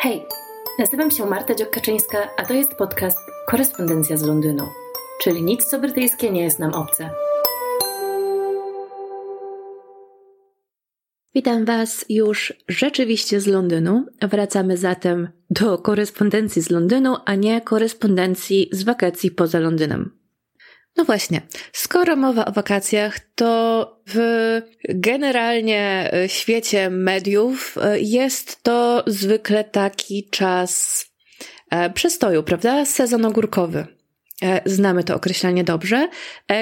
Hej, nazywam się Marta Dziokaczyńska, a to jest podcast Korespondencja z Londynu, czyli nic co brytyjskie nie jest nam obce. Witam Was już rzeczywiście z Londynu. Wracamy zatem do korespondencji z Londynu, a nie korespondencji z wakacji poza Londynem. No właśnie, skoro mowa o wakacjach, to w generalnie e, świecie mediów e, jest to zwykle taki czas e, przestoju, prawda? Sezon ogórkowy. Znamy to określenie dobrze,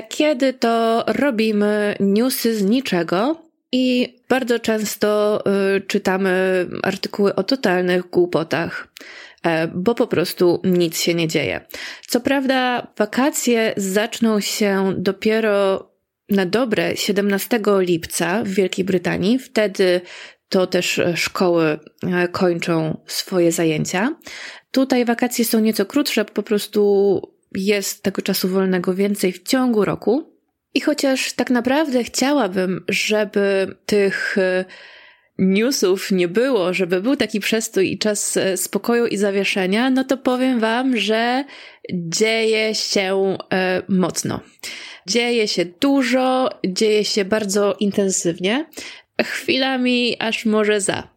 kiedy to robimy newsy z niczego i bardzo często czytamy artykuły o totalnych głupotach. E, bo po prostu nic się nie dzieje. Co prawda, wakacje zaczną się dopiero na dobre 17 lipca w Wielkiej Brytanii. Wtedy to też szkoły e, kończą swoje zajęcia. Tutaj wakacje są nieco krótsze, po prostu jest tego czasu wolnego więcej w ciągu roku. I chociaż tak naprawdę chciałabym, żeby tych e, newsów nie było, żeby był taki przestój i czas e, spokoju i zawieszenia, no to powiem Wam, że dzieje się e, mocno. Dzieje się dużo, dzieje się bardzo intensywnie, chwilami aż może za.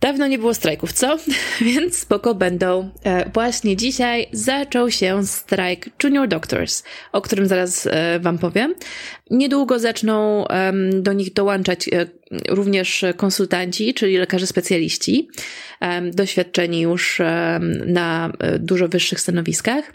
Dawno nie było strajków, co? Więc spoko będą. E, właśnie dzisiaj zaczął się strajk Junior Doctors, o którym zaraz Wam powiem. Niedługo zaczną do nich dołączać e, również konsultanci, czyli lekarze specjaliści, doświadczeni już na dużo wyższych stanowiskach.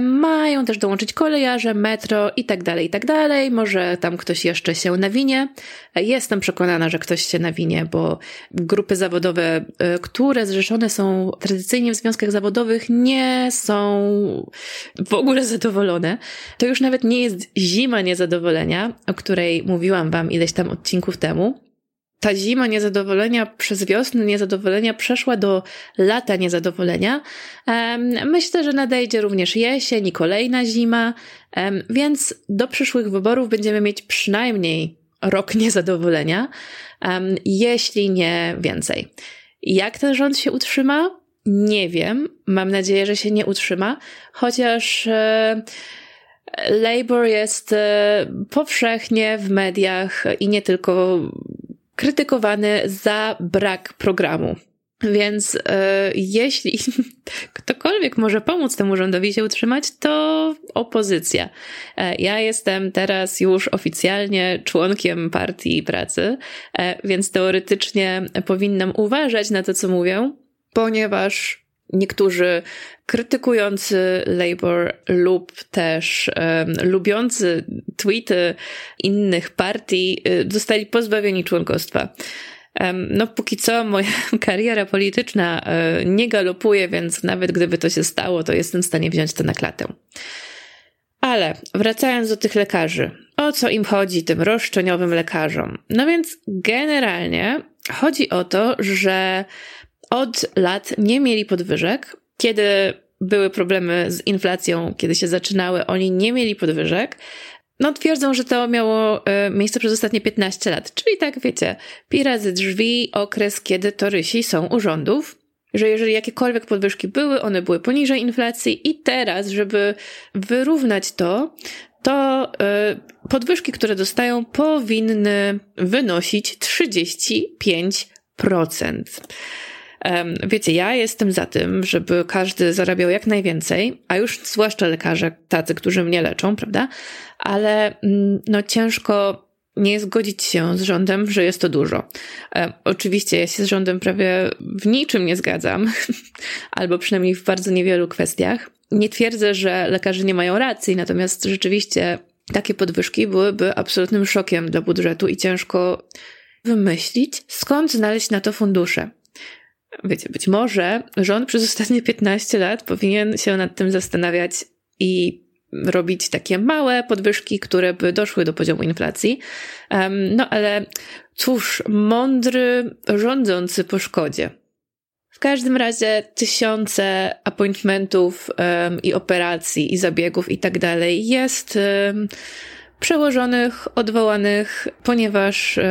Mają też dołączyć kolejarze, metro i tak dalej, i tak dalej. Może tam ktoś jeszcze się nawinie. Jestem przekonana, że ktoś się nawinie, bo grupy zawodowe, e, które zrzeszone są tradycyjnie w związkach zawodowych, nie są w ogóle zadowolone. To już nawet nie jest zima niezadowolenia, o której mówiłam Wam ileś tam odcinków temu ta zima niezadowolenia przez wiosnę niezadowolenia przeszła do lata niezadowolenia. Myślę, że nadejdzie również jesień i kolejna zima, więc do przyszłych wyborów będziemy mieć przynajmniej rok niezadowolenia, jeśli nie więcej. Jak ten rząd się utrzyma? Nie wiem. Mam nadzieję, że się nie utrzyma, chociaż. Labour jest e, powszechnie w mediach i nie tylko krytykowany za brak programu. Więc e, jeśli ktokolwiek może pomóc temu rządowi się utrzymać, to opozycja. E, ja jestem teraz już oficjalnie członkiem Partii Pracy, e, więc teoretycznie powinnam uważać na to, co mówię, ponieważ niektórzy krytykujący Labour lub też um, lubiący tweety innych partii y, zostali pozbawieni członkostwa. No, póki co moja kariera polityczna y, nie galopuje, więc nawet gdyby to się stało, to jestem w stanie wziąć to na klatę. Ale wracając do tych lekarzy, o co im chodzi, tym roszczeniowym lekarzom? No więc generalnie chodzi o to, że od lat nie mieli podwyżek. Kiedy były problemy z inflacją, kiedy się zaczynały, oni nie mieli podwyżek. No, twierdzą, że to miało e, miejsce przez ostatnie 15 lat. Czyli tak, wiecie, pi razy drzwi, okres, kiedy torysi są u rządów że jeżeli jakiekolwiek podwyżki były, one były poniżej inflacji i teraz, żeby wyrównać to, to y, podwyżki, które dostają, powinny wynosić 35%. Wiecie, ja jestem za tym, żeby każdy zarabiał jak najwięcej, a już zwłaszcza lekarze, tacy, którzy mnie leczą, prawda? Ale mm, no ciężko nie zgodzić się z rządem, że jest to dużo. oczywiście ja się z rządem prawie w niczym nie zgadzam, albo przynajmniej w bardzo niewielu kwestiach. Nie twierdzę, że lekarze nie mają racji, natomiast rzeczywiście takie podwyżki byłyby absolutnym szokiem dla budżetu i ciężko wymyślić, skąd znaleźć na to fundusze wiecie, być może rząd przez ostatnie 15 lat powinien się nad tym zastanawiać i robić takie małe podwyżki, które by doszły do poziomu inflacji. No ale cóż, mądry rządzący po szkodzie. W każdym razie tysiące appointmentów i operacji i zabiegów i tak dalej jest przełożonych, odwołanych, ponieważ um,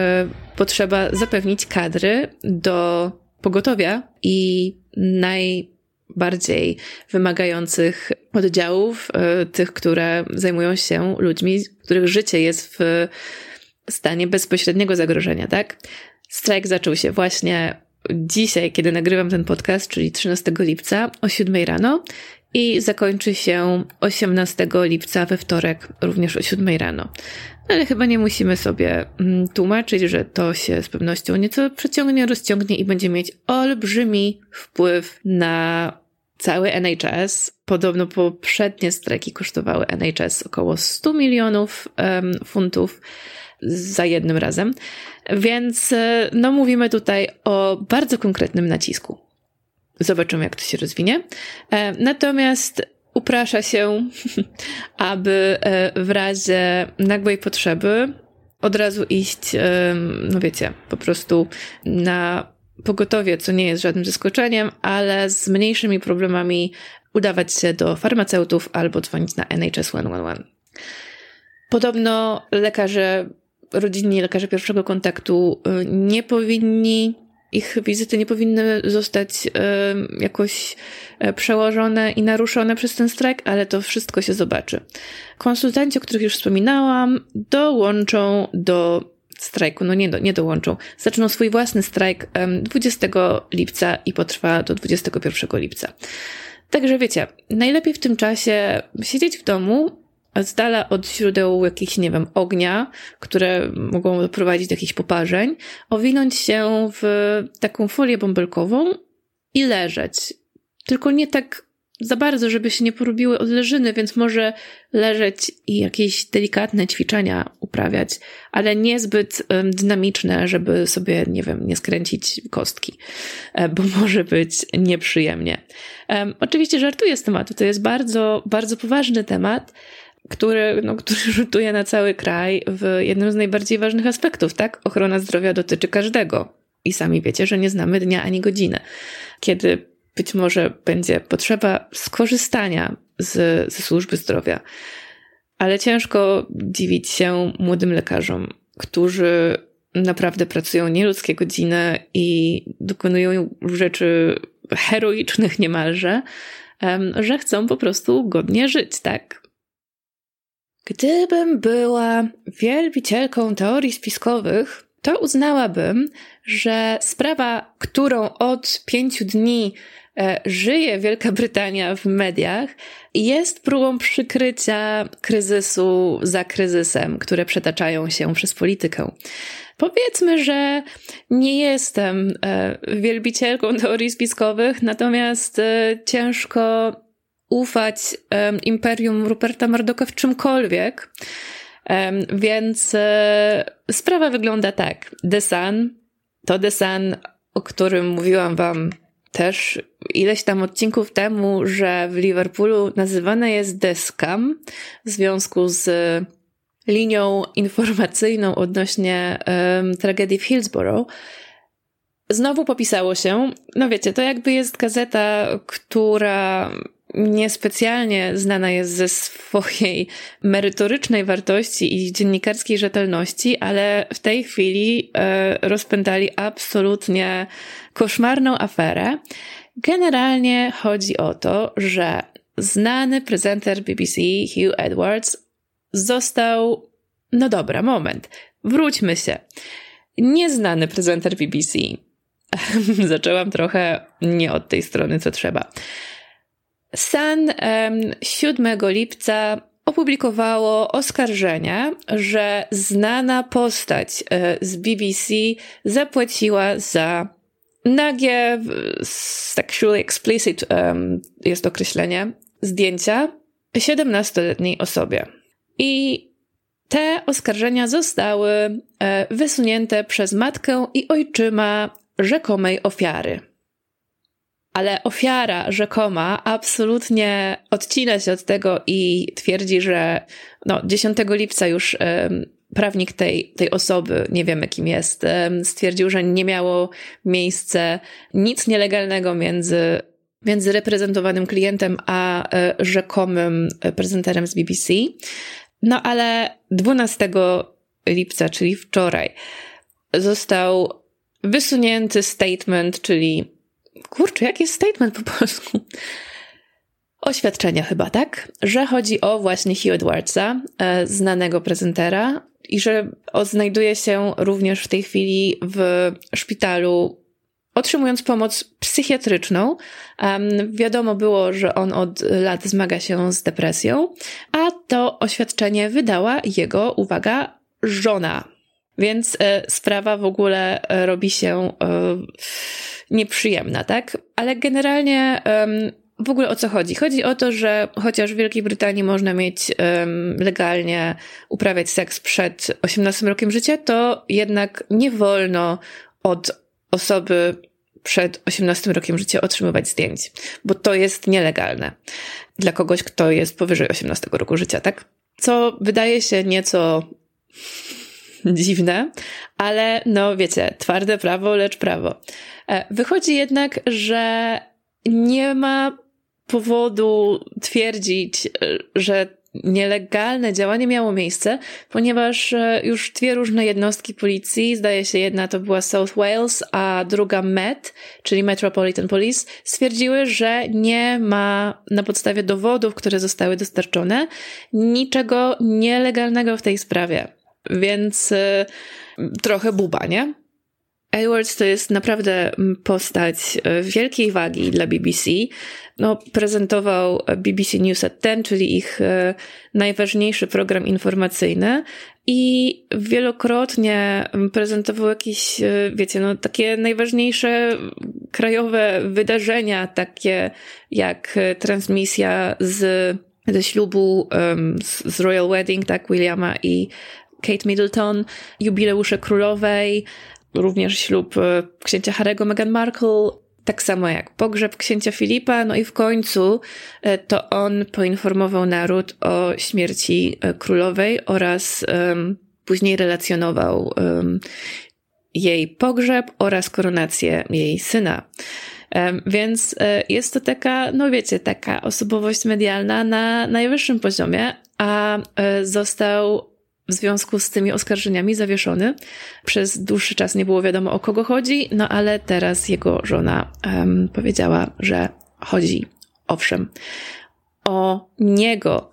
potrzeba zapewnić kadry do pogotowia i najbardziej wymagających oddziałów, e, tych, które zajmują się ludźmi, których życie jest w stanie bezpośredniego zagrożenia, tak? Strajk zaczął się właśnie dzisiaj, kiedy nagrywam ten podcast, czyli 13 lipca o 7 rano i zakończy się 18 lipca we wtorek, również o 7 rano. No ale chyba nie musimy sobie mm, tłumaczyć, że to się z pewnością nieco przeciągnie, rozciągnie i będzie mieć olbrzymi wpływ na cały NHS. Podobno poprzednie strajki kosztowały NHS około 100 milionów um, funtów za jednym razem. Więc e, no mówimy tutaj o bardzo konkretnym nacisku. Zobaczymy, jak to się rozwinie. E, natomiast uprasza się, aby e, w razie nagłej potrzeby od razu iść, no wiecie, po prostu na pogotowie, co nie jest żadnym zaskoczeniem, ale z mniejszymi problemami udawać się do farmaceutów albo dzwonić na NHS 111. Podobno lekarze rodzinni lekarze pierwszego kontaktu nie powinni, ich wizyty nie powinny zostać jakoś e, przełożone i naruszone przez ten strajk, ale to wszystko się zobaczy. Konsultanci, o których już wspominałam, dołączą do strajku, no nie, do, nie dołączą, zaczną swój własny strajk 20 lipca i potrwa do 21 lipca. Także wiecie, najlepiej w tym czasie siedzieć w domu, z dala od źródeł jakichś, nie wiem, ognia, które mogą doprowadzić do jakichś poparzeń, owinąć się w taką folię bąbelkową i leżeć. Tylko nie tak za bardzo, żeby się nie porobiły odleżyny, więc może leżeć i jakieś delikatne ćwiczenia uprawiać, ale niezbyt dynamiczne, żeby sobie, nie wiem, nie skręcić kostki, e, bo może być nieprzyjemnie. Oczywiście żartuję z tematu, to jest bardzo, bardzo poważny temat, który, no, który rzutuje na cały kraj w jednym z najbardziej ważnych aspektów, tak? Ochrona zdrowia dotyczy każdego. I sami wiecie, że nie znamy dnia ani godziny, kiedy być może będzie potrzeba skorzystania z, ze służby zdrowia. Ale ciężko dziwić się młodym lekarzom, którzy naprawdę pracują nieludzkie godziny i dokonują rzeczy heroicznych niemalże, że chcą po prostu godnie żyć, tak? Gdybym była wielbicielką teorii spiskowych, to uznałabym, że sprawa, którą od pięciu dni e, żyje Wielka Brytania w mediach, jest próbą przykrycia kryzysu za kryzysem, które przetaczają się przez politykę. Powiedzmy, że nie jestem e, wielbicielką teorii spiskowych, natomiast e, ciężko ufać um, imperium Ruperta Murdocha w czymkolwiek. Um, więc e, sprawa wygląda tak. The Sun to The Sun, o którym mówiłam wam też ileś tam odcinków temu, że w Liverpoolu nazywane jest The Scam w związku z linią informacyjną odnośnie um, tragedii w Hillsborough. Znowu popisało się, no wiecie, to jakby jest gazeta, która niespecjalnie znana jest ze swojej merytorycznej wartości i dziennikarskiej rzetelności, ale w tej chwili e, rozpętali absolutnie koszmarną aferę. Generalnie chodzi o to, że znany prezenter BBC Hugh Edwards został, no dobra, moment, wróćmy się. Nieznany prezenter BBC. Zaczęłam trochę nie od tej strony, co trzeba Sun 7 lipca opublikowało oskarżenie, że znana postać e, z BBC zapłaciła za nagie, sexually explicit um, jest określenie, zdjęcia 17-letniej osobie. I te oskarżenia zostały e, wysunięte przez matkę i ojczyma rzekomej ofiary ale ofiara rzekoma absolutnie odcina się od tego i twierdzi, że no, 10 lipca już um, prawnik tej, tej osoby, nie wiemy kim jest, um, stwierdził, że nie miało miejsce nic nielegalnego między, między reprezentowanym klientem a e, rzekomym prezenterem z BBC. No ale 12 lipca, czyli wczoraj, został wysunięty statement, czyli kurczę, jaki jest statement po polsku? Oświadczenia chyba, tak? Że chodzi o właśnie Hugh Edwardsa, e, znanego prezentera i że znajduje się również w tej chwili w szpitalu otrzymując pomoc psychiatryczną. Um, wiadomo było, że on od lat zmaga się z depresją, a to oświadczenie wydała jego, uwaga, żona. Więc e, sprawa w ogóle e, robi się e, nieprzyjemna, tak? Ale generalnie w ogóle o co chodzi? Chodzi o to, że chociaż w Wielkiej Brytanii można mieć legalnie uprawiać seks przed 18 rokiem życia, to jednak nie wolno od osoby przed 18 rokiem życia otrzymywać zdjęć, bo to jest nielegalne dla kogoś, kto jest powyżej 18 roku życia, tak? Co wydaje się nieco dziwne, ale no wiecie, twarde prawo, lecz prawo. E, wychodzi jednak, że nie ma powodu twierdzić, e, że nielegalne działanie miało miejsce, ponieważ e, już dwie różne jednostki policji, zdaje się jedna to była South Wales, a druga Met, czyli Metropolitan Police, stwierdziły, że nie ma na podstawie dowodów, które zostały dostarczone, niczego nielegalnego w tej sprawie. Więc y, trochę buba, nie? Edwards to jest naprawdę postać e, wielkiej wagi dla BBC. No, prezentował BBC News at 10, czyli ich e, najważniejszy program informacyjny i wielokrotnie prezentował jakieś, wiecie, no, takie najważniejsze krajowe wydarzenia, takie jak transmisja z, ze ślubu um, z Royal Wedding, tak, Williama i Kate Middleton, jubileusze królowej, również ślub e, księcia Harego, Meghan Markle, tak samo jak pogrzeb księcia Filipa, no i w końcu e, to on poinformował naród o śmierci e, królowej oraz um, później relacjonował um, jej pogrzeb oraz koronację jej syna. Więc jest to taka, no wiecie, taka osobowość medialna na najwyższym poziomie, a został w związku z tymi oskarżeniami zawieszony. Przez dłuższy czas nie było wiadomo o kogo chodzi, no ale teraz jego żona um, powiedziała, że chodzi, owszem, o niego.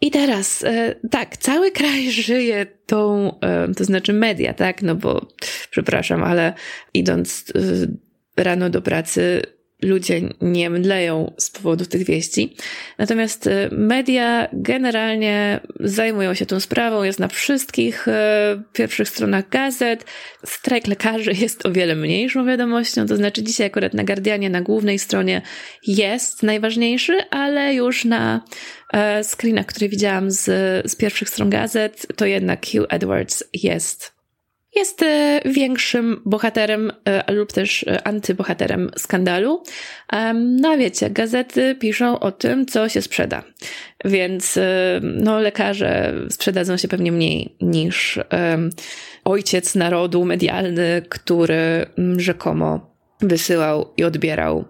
I teraz, e, tak, cały kraj żyje tą, e, to znaczy media, tak, no bo, przepraszam, ale idąc e, rano do pracy, ludzie nie mdleją z powodu tych wieści. Natomiast y, media generalnie zajmują się tą sprawą, jest na wszystkich y, pierwszych stronach gazet. Strajk lekarzy jest o wiele mniejszą wiadomością, to znaczy dzisiaj akurat na Guardianie, na głównej stronie jest najważniejszy, ale już na e, screenach, które widziałam z, z pierwszych stron gazet, to jednak Hugh Edwards jest jest e, większym bohaterem e, lub też e, antybohaterem skandalu. No wiecie, gazety piszą o tym, co się sprzeda. Więc no, lekarze sprzedadzą się pewnie mniej niż ojciec narodu medialny, który rzekomo wysyłał i odbierał.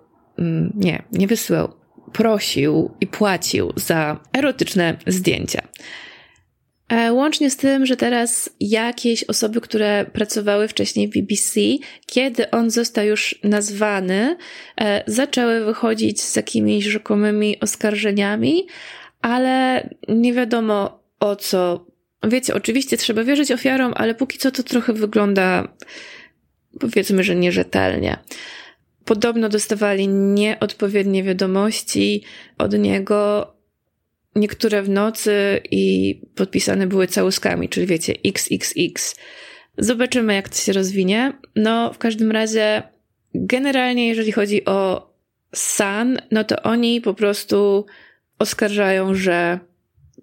Nie, nie wysyłał. Prosił i płacił za erotyczne zdjęcia. E, łącznie z tym, że teraz jakieś osoby, które pracowały wcześniej w BBC, kiedy on został już nazwany, e, zaczęły wychodzić z jakimiś rzekomymi oskarżeniami, ale nie wiadomo o co. Wiecie, oczywiście trzeba wierzyć ofiarom, ale póki co to trochę wygląda, powiedzmy, że nierzetelnie. Podobno dostawali nieodpowiednie wiadomości od niego niektóre w nocy i podpisane były całuskami, czyli wiecie, XXX. Zobaczymy, jak to się rozwinie. No, w każdym razie, generalnie, jeżeli chodzi o San, no to oni po prostu oskarżają, że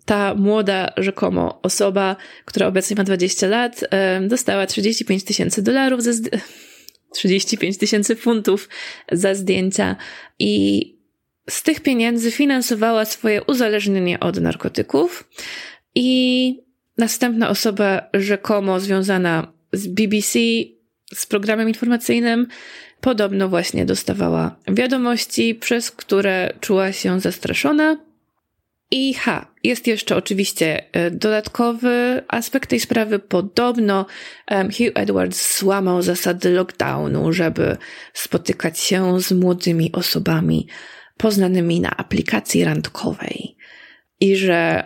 ta młoda rzekomo osoba, która obecnie ma 20 lat, dostała 35 tysięcy dolarów za 35 tysięcy funtów za zdjęcia i z tych pieniędzy finansowała swoje uzależnienie od narkotyków i następna osoba rzekomo związana z BBC, z programem informacyjnym, podobno właśnie dostawała wiadomości, przez które czuła się zastraszona I ha, jest jeszcze oczywiście e, dodatkowy aspekt tej sprawy. Podobno Hugh Edwards złamał zasady lockdownu, żeby spotykać się z młodymi osobami poznanymi na aplikacji randkowej i że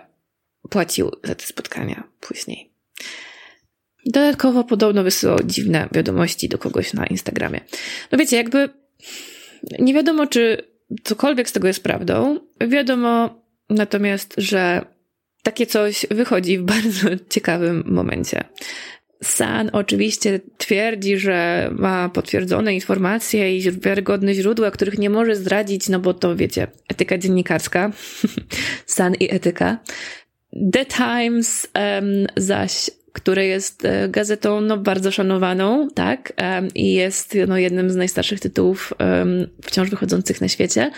płacił za te spotkania później. Dodatkowo podobno wysyłał dziwne wiadomości do kogoś na Instagramie. No wiecie, jakby nie wiadomo, czy cokolwiek z tego jest prawdą. Wiadomo natomiast, że takie coś wychodzi w bardzo ciekawym momencie. San oczywiście twierdzi, że ma potwierdzone informacje i wiarygodne źródła, których nie może zdradzić, no bo to wiecie, etyka dziennikarska. San i etyka. The Times um, zaś które jest e, gazetą no, bardzo szanowaną, tak? I jest no, jednym z najstarszych tytułów um, wciąż wychodzących na świecie.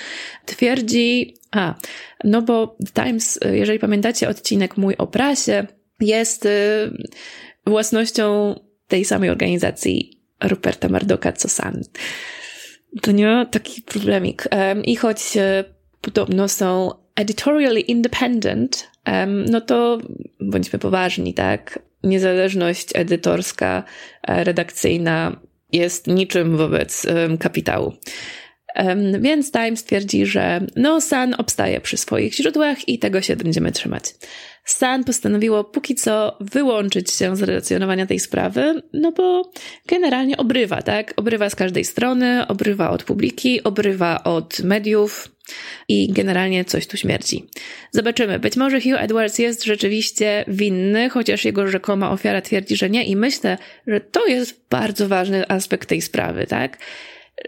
Twierdzi, a, no bo Times, e, jeżeli pamiętacie odcinek mój o prasie, jest y, własnością tej samej organizacji Ruperta Mardoka co Sun. To nie taki problemik. I choć y, podobno są editorially independent, no to bądźmy poważni, tak? niezależność edytorska, e, redakcyjna jest niczym wobec kapitału. Więc Times twierdzi, że no, Sun obstaje przy swoich źródłach i tego się będziemy trzymać. Sun postanowiło póki co wyłączyć się z relacjonowania tej sprawy, no bo generalnie obrywa, tak? Obrywa z każdej strony, obrywa od publiki, obrywa od mediów, i generalnie coś tu śmierci. Zobaczymy. Być może Hugh Edwards jest rzeczywiście winny, chociaż jego rzekoma ofiara twierdzi, że nie. I myślę, że to jest bardzo ważny aspekt tej sprawy, tak?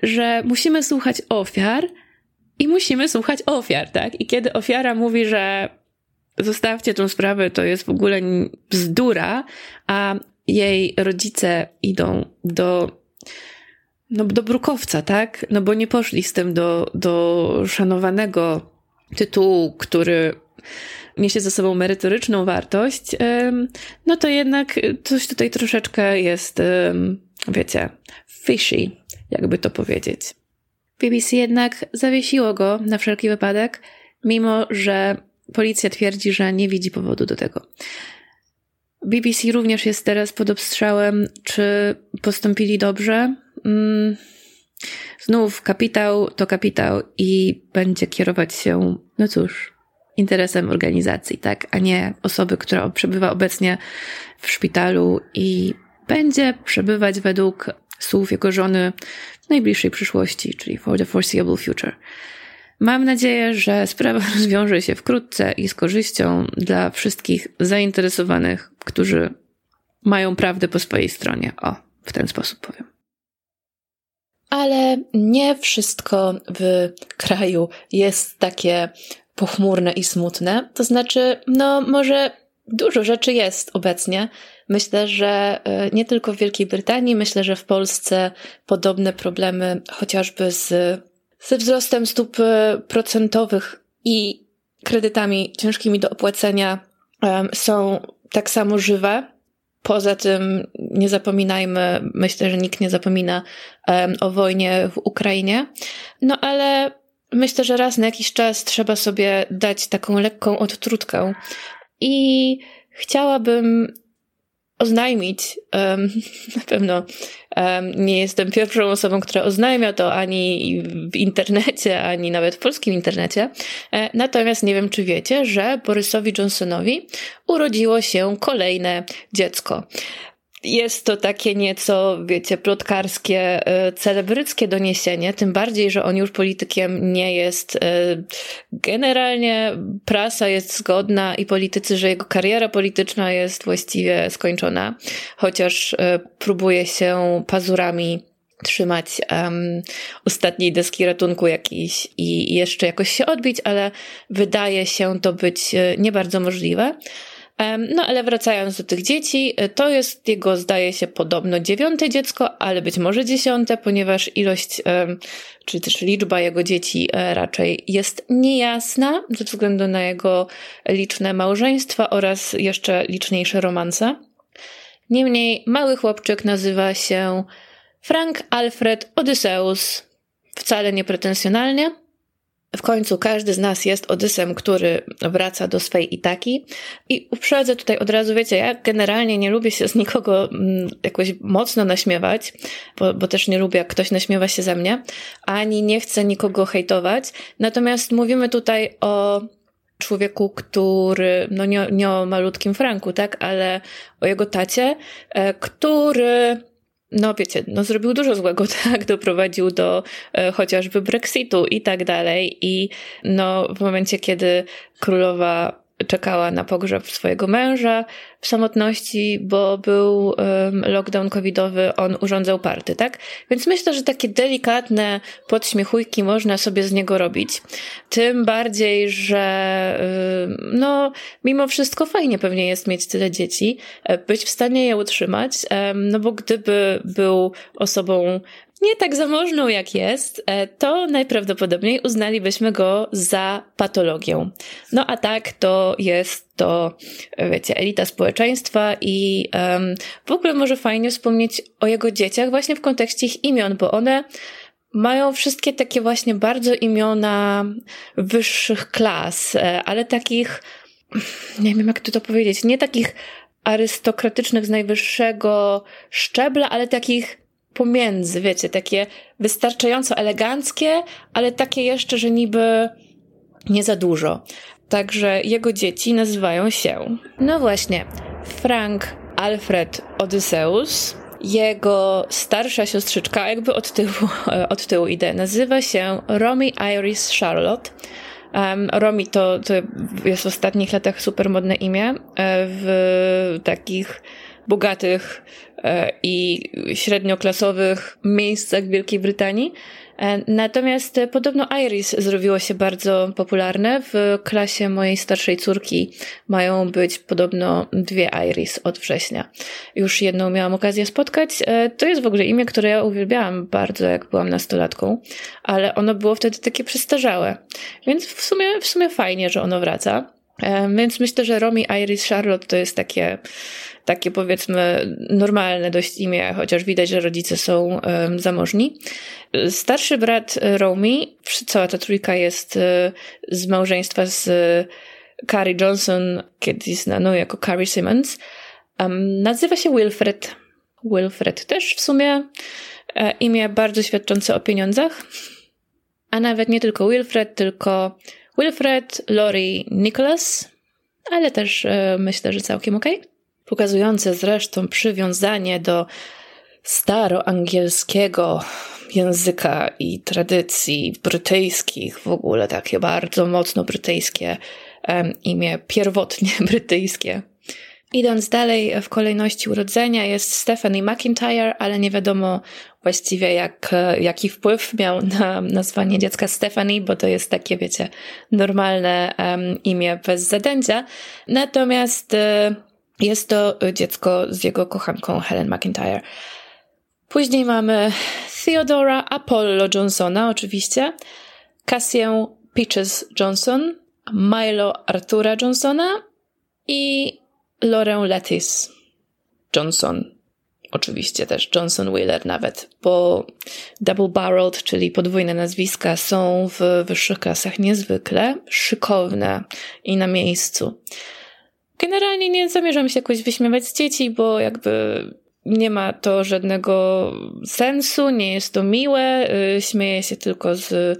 Że musimy słuchać ofiar i musimy słuchać ofiar, tak? I kiedy ofiara mówi, że zostawcie tą sprawę, to jest w ogóle bzdura, a jej rodzice idą do no, do brukowca, tak? No bo nie poszli z tym do, do szanowanego tytułu, który niesie ze sobą merytoryczną wartość, no to jednak coś tutaj troszeczkę jest, wiecie, fishy, jakby to powiedzieć. BBC jednak zawiesiło go na wszelki wypadek, mimo że policja twierdzi, że nie widzi powodu do tego. BBC również jest teraz pod obstrzałem, czy postąpili dobrze. Mm, znów kapitał to kapitał i będzie kierować się, no cóż, interesem organizacji, tak, a nie osoby, która przebywa obecnie w szpitalu i będzie przebywać według słów jego żony w najbliższej przyszłości, czyli for the foreseeable future. Mam nadzieję, że sprawa rozwiąże się wkrótce i z korzyścią dla wszystkich zainteresowanych, którzy mają prawdę po swojej stronie. O, w ten sposób powiem. Ale nie wszystko w kraju jest takie pochmurne i smutne. To znaczy, no może dużo rzeczy jest obecnie. Myślę, że e, nie tylko w Wielkiej Brytanii, myślę, że w Polsce podobne problemy chociażby z, ze wzrostem stóp e, procentowych i kredytami ciężkimi do opłacenia są tak samo żywe. Poza tym nie zapominajmy, myślę, że nikt nie zapomina o wojnie w Ukrainie. No ale myślę, że raz na jakiś czas trzeba sobie dać taką lekką odtrutkę. I chciałabym oznajmić, um, na pewno um, nie jestem pierwszą osobą, która oznajmia to ani w internecie, ani nawet w polskim internecie. E, natomiast nie wiem, czy wiecie, że Borysowi Johnsonowi urodziło się kolejne dziecko. Jest to takie nieco, wiecie, plotkarskie, e, celebryckie doniesienie, tym bardziej, że on już politykiem nie jest. E, generalnie prasa jest zgodna i politycy, że jego kariera polityczna jest właściwie skończona, chociaż e, próbuje się pazurami trzymać um, ostatniej deski ratunku jakiś i jeszcze jakoś się odbić, ale wydaje się to być nie bardzo możliwe. No ale wracając do tych dzieci, e, to jest jego, zdaje się, podobno dziewiąte dziecko, ale być może dziesiąte, ponieważ ilość, czy też liczba jego dzieci e, raczej jest niejasna ze względu na jego liczne małżeństwa oraz jeszcze liczniejsze romanse. Niemniej mały chłopczyk nazywa się Frank Alfred Odysseus, wcale niepretensjonalnie. W końcu każdy z nas jest Odysem, który wraca do swej Itaki. I uprzedzę tutaj od razu, wiecie, ja generalnie nie lubię się z nikogo mm, jakoś mocno naśmiewać, bo, bo też nie lubię, jak ktoś naśmiewa się ze mnie, ani nie chcę nikogo hejtować. Natomiast mówimy tutaj o człowieku, który, no nie, nie o malutkim Franku, tak, ale o jego tacie, e, który no wiecie, no zrobił dużo złego, tak, doprowadził do e, chociażby Brexitu i tak dalej. I no w momencie, kiedy królowa czekała na pogrzeb swojego męża samotności, bo był um, lockdown covidowy, on urządzał party, tak? Więc myślę, że takie delikatne podśmiechujki można sobie z niego robić. Tym bardziej, że um, no, mimo wszystko fajnie pewnie jest mieć tyle dzieci, e, być w stanie je utrzymać, um, no bo gdyby był osobą nie tak zamożną jak jest, e, to najprawdopodobniej uznalibyśmy go za patologię. No a tak to jest to, wiecie, elita społeczeństwa i um, w ogóle może fajnie wspomnieć o jego dzieciach właśnie w kontekście ich imion, bo one mają wszystkie takie właśnie bardzo imiona wyższych klas, e, ale takich, nie wiem jak to powiedzieć, nie takich arystokratycznych z najwyższego szczebla, ale takich pomiędzy, wiecie, takie wystarczająco eleganckie, ale takie jeszcze, że niby nie za dużo. Także jego dzieci nazywają się, no właśnie, Frank Alfred Odysseus. Jego starsza siostrzyczka, jakby od tyłu, od tyłu idę, nazywa się Romy Iris Charlotte. Um, to, to jest w ostatnich latach super modne imię e, w takich bogatych e, i średnioklasowych miejscach w Wielkiej Brytanii. E, natomiast podobno Iris zrobiło się bardzo popularne. W klasie mojej starszej córki mają być podobno dwie Iris od września. Już jedną miałam okazję spotkać. E, to jest w ogóle imię, które ja uwielbiałam bardzo, jak byłam nastolatką, ale ono było wtedy takie przestarzałe. Więc w sumie, w sumie fajnie, że ono wraca. Więc myślę, że Romy Iris Charlotte to jest takie takie powiedzmy normalne dość imię, chociaż widać, że rodzice są um, zamożni. Starszy brat Romy, cała ta trójka jest e, z małżeństwa z Carrie Johnson, kiedyś znaną jako Carrie Simmons. Um, nazywa się Wilfred. Wilfred też w sumie e, imię bardzo świadczące o pieniądzach. A nawet nie tylko Wilfred, tylko Wilfred, Lori, Nicholas, ale też e, myślę, że całkiem. Okay pokazujące zresztą przywiązanie do staroangielskiego języka i tradycji brytyjskich, w ogóle takie bardzo mocno brytyjskie imię, pierwotnie brytyjskie. Idąc dalej w kolejności urodzenia jest Stephanie McIntyre, ale nie wiadomo właściwie jak, jaki wpływ miał na nazwanie dziecka Stephanie, bo to jest takie, wiecie, normalne um, imię bez zadęcia. Natomiast jest to dziecko z jego kochanką Helen McIntyre. Później mamy Theodora Apollo Johnsona, oczywiście, Cassię Peaches Johnson, Milo Artura Johnsona i Lorę Lettis Johnson. Oczywiście też Johnson Wheeler nawet, bo double barreled, czyli podwójne nazwiska są w wyższych klasach niezwykle szykowne i na miejscu. Generalnie nie zamierzam się jakoś wyśmiewać z dzieci, bo jakby nie ma to żadnego sensu, nie jest to miłe, y, śmieję się tylko z,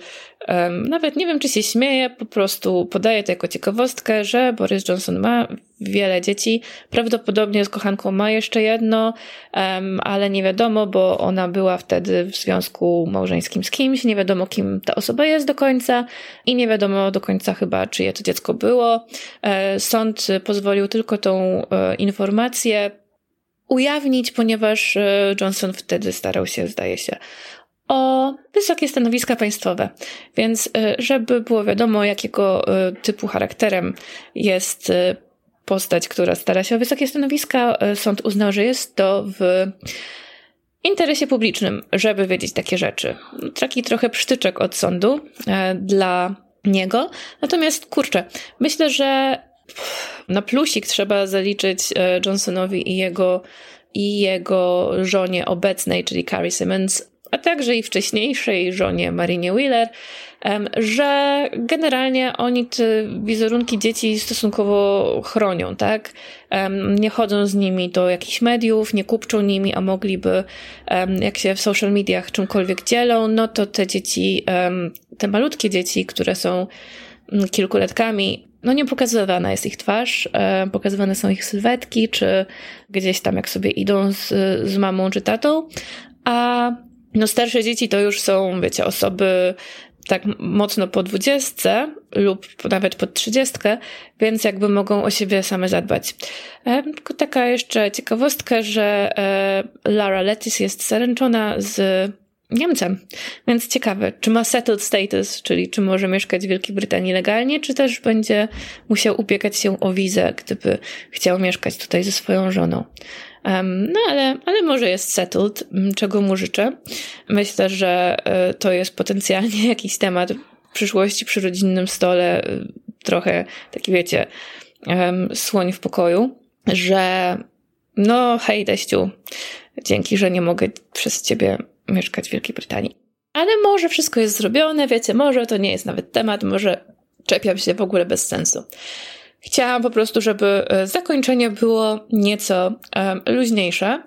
nawet nie wiem czy się śmieję, po prostu podaję to jako ciekawostkę, że Boris Johnson ma wiele dzieci, prawdopodobnie z kochanką ma jeszcze jedno, um, ale nie wiadomo, bo ona była wtedy w związku małżeńskim z kimś, nie wiadomo kim ta osoba jest do końca i nie wiadomo do końca chyba czyje to dziecko było. E, sąd pozwolił tylko tą e, informację ujawnić, ponieważ e, Johnson wtedy starał się, zdaje się, o wysokie stanowiska państwowe. Więc, e, żeby było wiadomo, jakiego e, typu charakterem jest postać, która stara się o wysokie stanowiska, sąd uznał, że jest to w interesie publicznym, żeby wiedzieć takie rzeczy. Taki trochę przytyczek od sądu dla niego. Natomiast kurczę, myślę, że na plusik trzeba zaliczyć e, Johnsonowi i jego, i jego żonie obecnej, czyli Carrie Simmons, a także i wcześniejszej żonie Marinie Wheeler, że generalnie oni te wizerunki dzieci stosunkowo chronią, tak? Nie chodzą z nimi do jakichś mediów, nie kupczą nimi, a mogliby, jak się w social mediach czymkolwiek dzielą, no to te dzieci, te malutkie dzieci, które są mm, kilkuletkami, no nie pokazywana jest ich twarz, pokazywane są ich sylwetki, czy gdzieś tam jak sobie idą z, z mamą czy tatą, a no starsze dzieci to już są, wiecie, osoby tak mocno po dwudziestce lub nawet pod trzydziestkę, więc jakby mogą o siebie same zadbać. E, taka jeszcze ciekawostka, że e, Lara Lettis jest zaręczona z Niemcem. Więc ciekawe, czy ma settled status, czyli czy może mieszkać w Wielkiej Brytanii legalnie, czy też będzie musiał ubiegać się o wizę, gdyby chciał mieszkać tutaj ze swoją żoną. No ale, ale może jest settled, czego mu życzę. Myślę, że y, to jest potencjalnie jakiś temat w przyszłości przy rodzinnym stole, y, trochę taki wiecie, słoń w pokoju, że no hej teściu, dzięki, że nie mogę przez ciebie mieszkać w Wielkiej Brytanii. Ale może wszystko jest zrobione, wiecie, może to nie jest nawet temat, może czepiam się w ogóle bez sensu. Chciałam po prostu, żeby e, zakończenie było nieco um, luźniejsze.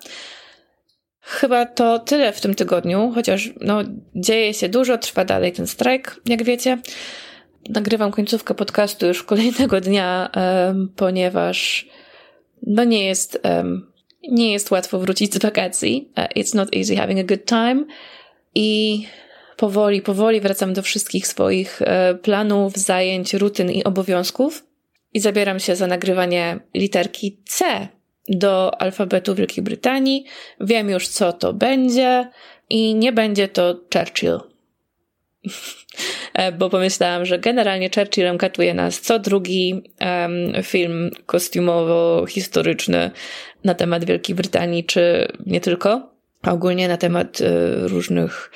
Chyba to tyle w tym tygodniu, chociaż no, dzieje się dużo, trwa dalej ten strajk, jak wiecie. Nagrywam końcówkę podcastu już kolejnego dnia, um, ponieważ no nie jest, nie jest łatwo wrócić z wakacji. It's not easy having a good time. I powoli, powoli wracam do wszystkich swoich planów, zajęć, rutyn i obowiązków i zabieram się za nagrywanie literki C do alfabetu Wielkiej Brytanii. Wiem już, co to będzie i nie będzie to Churchill. E, bo pomyślałam, że generalnie Churchillem katuje nas co drugi um, film kostiumowo-historyczny na temat Wielkiej Brytanii, czy nie tylko, ogólnie na temat y, różnych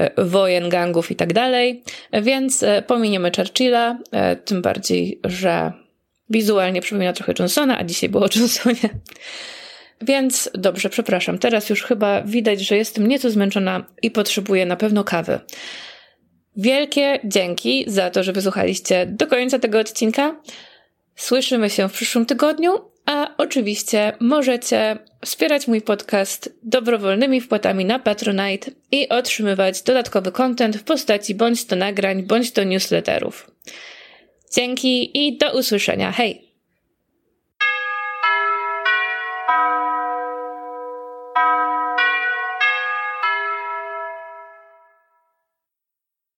y, wojen, gangów i tak dalej. Więc pominiemy Churchilla, tym bardziej, że Wizualnie przypomina trochę Johnsona, a dzisiaj było o Johnsonie. Więc dobrze, przepraszam. Teraz już chyba widać, że jestem nieco zmęczona i potrzebuję na pewno kawy. Wielkie dzięki za to, że wysłuchaliście do końca tego odcinka. Słyszymy się w przyszłym tygodniu, a oczywiście możecie wspierać mój podcast dobrowolnymi wpłatami na Patronite i otrzymywać dodatkowy content w postaci bądź to nagrań, bądź to newsletterów. Dzięki i do usłyszenia. Hej!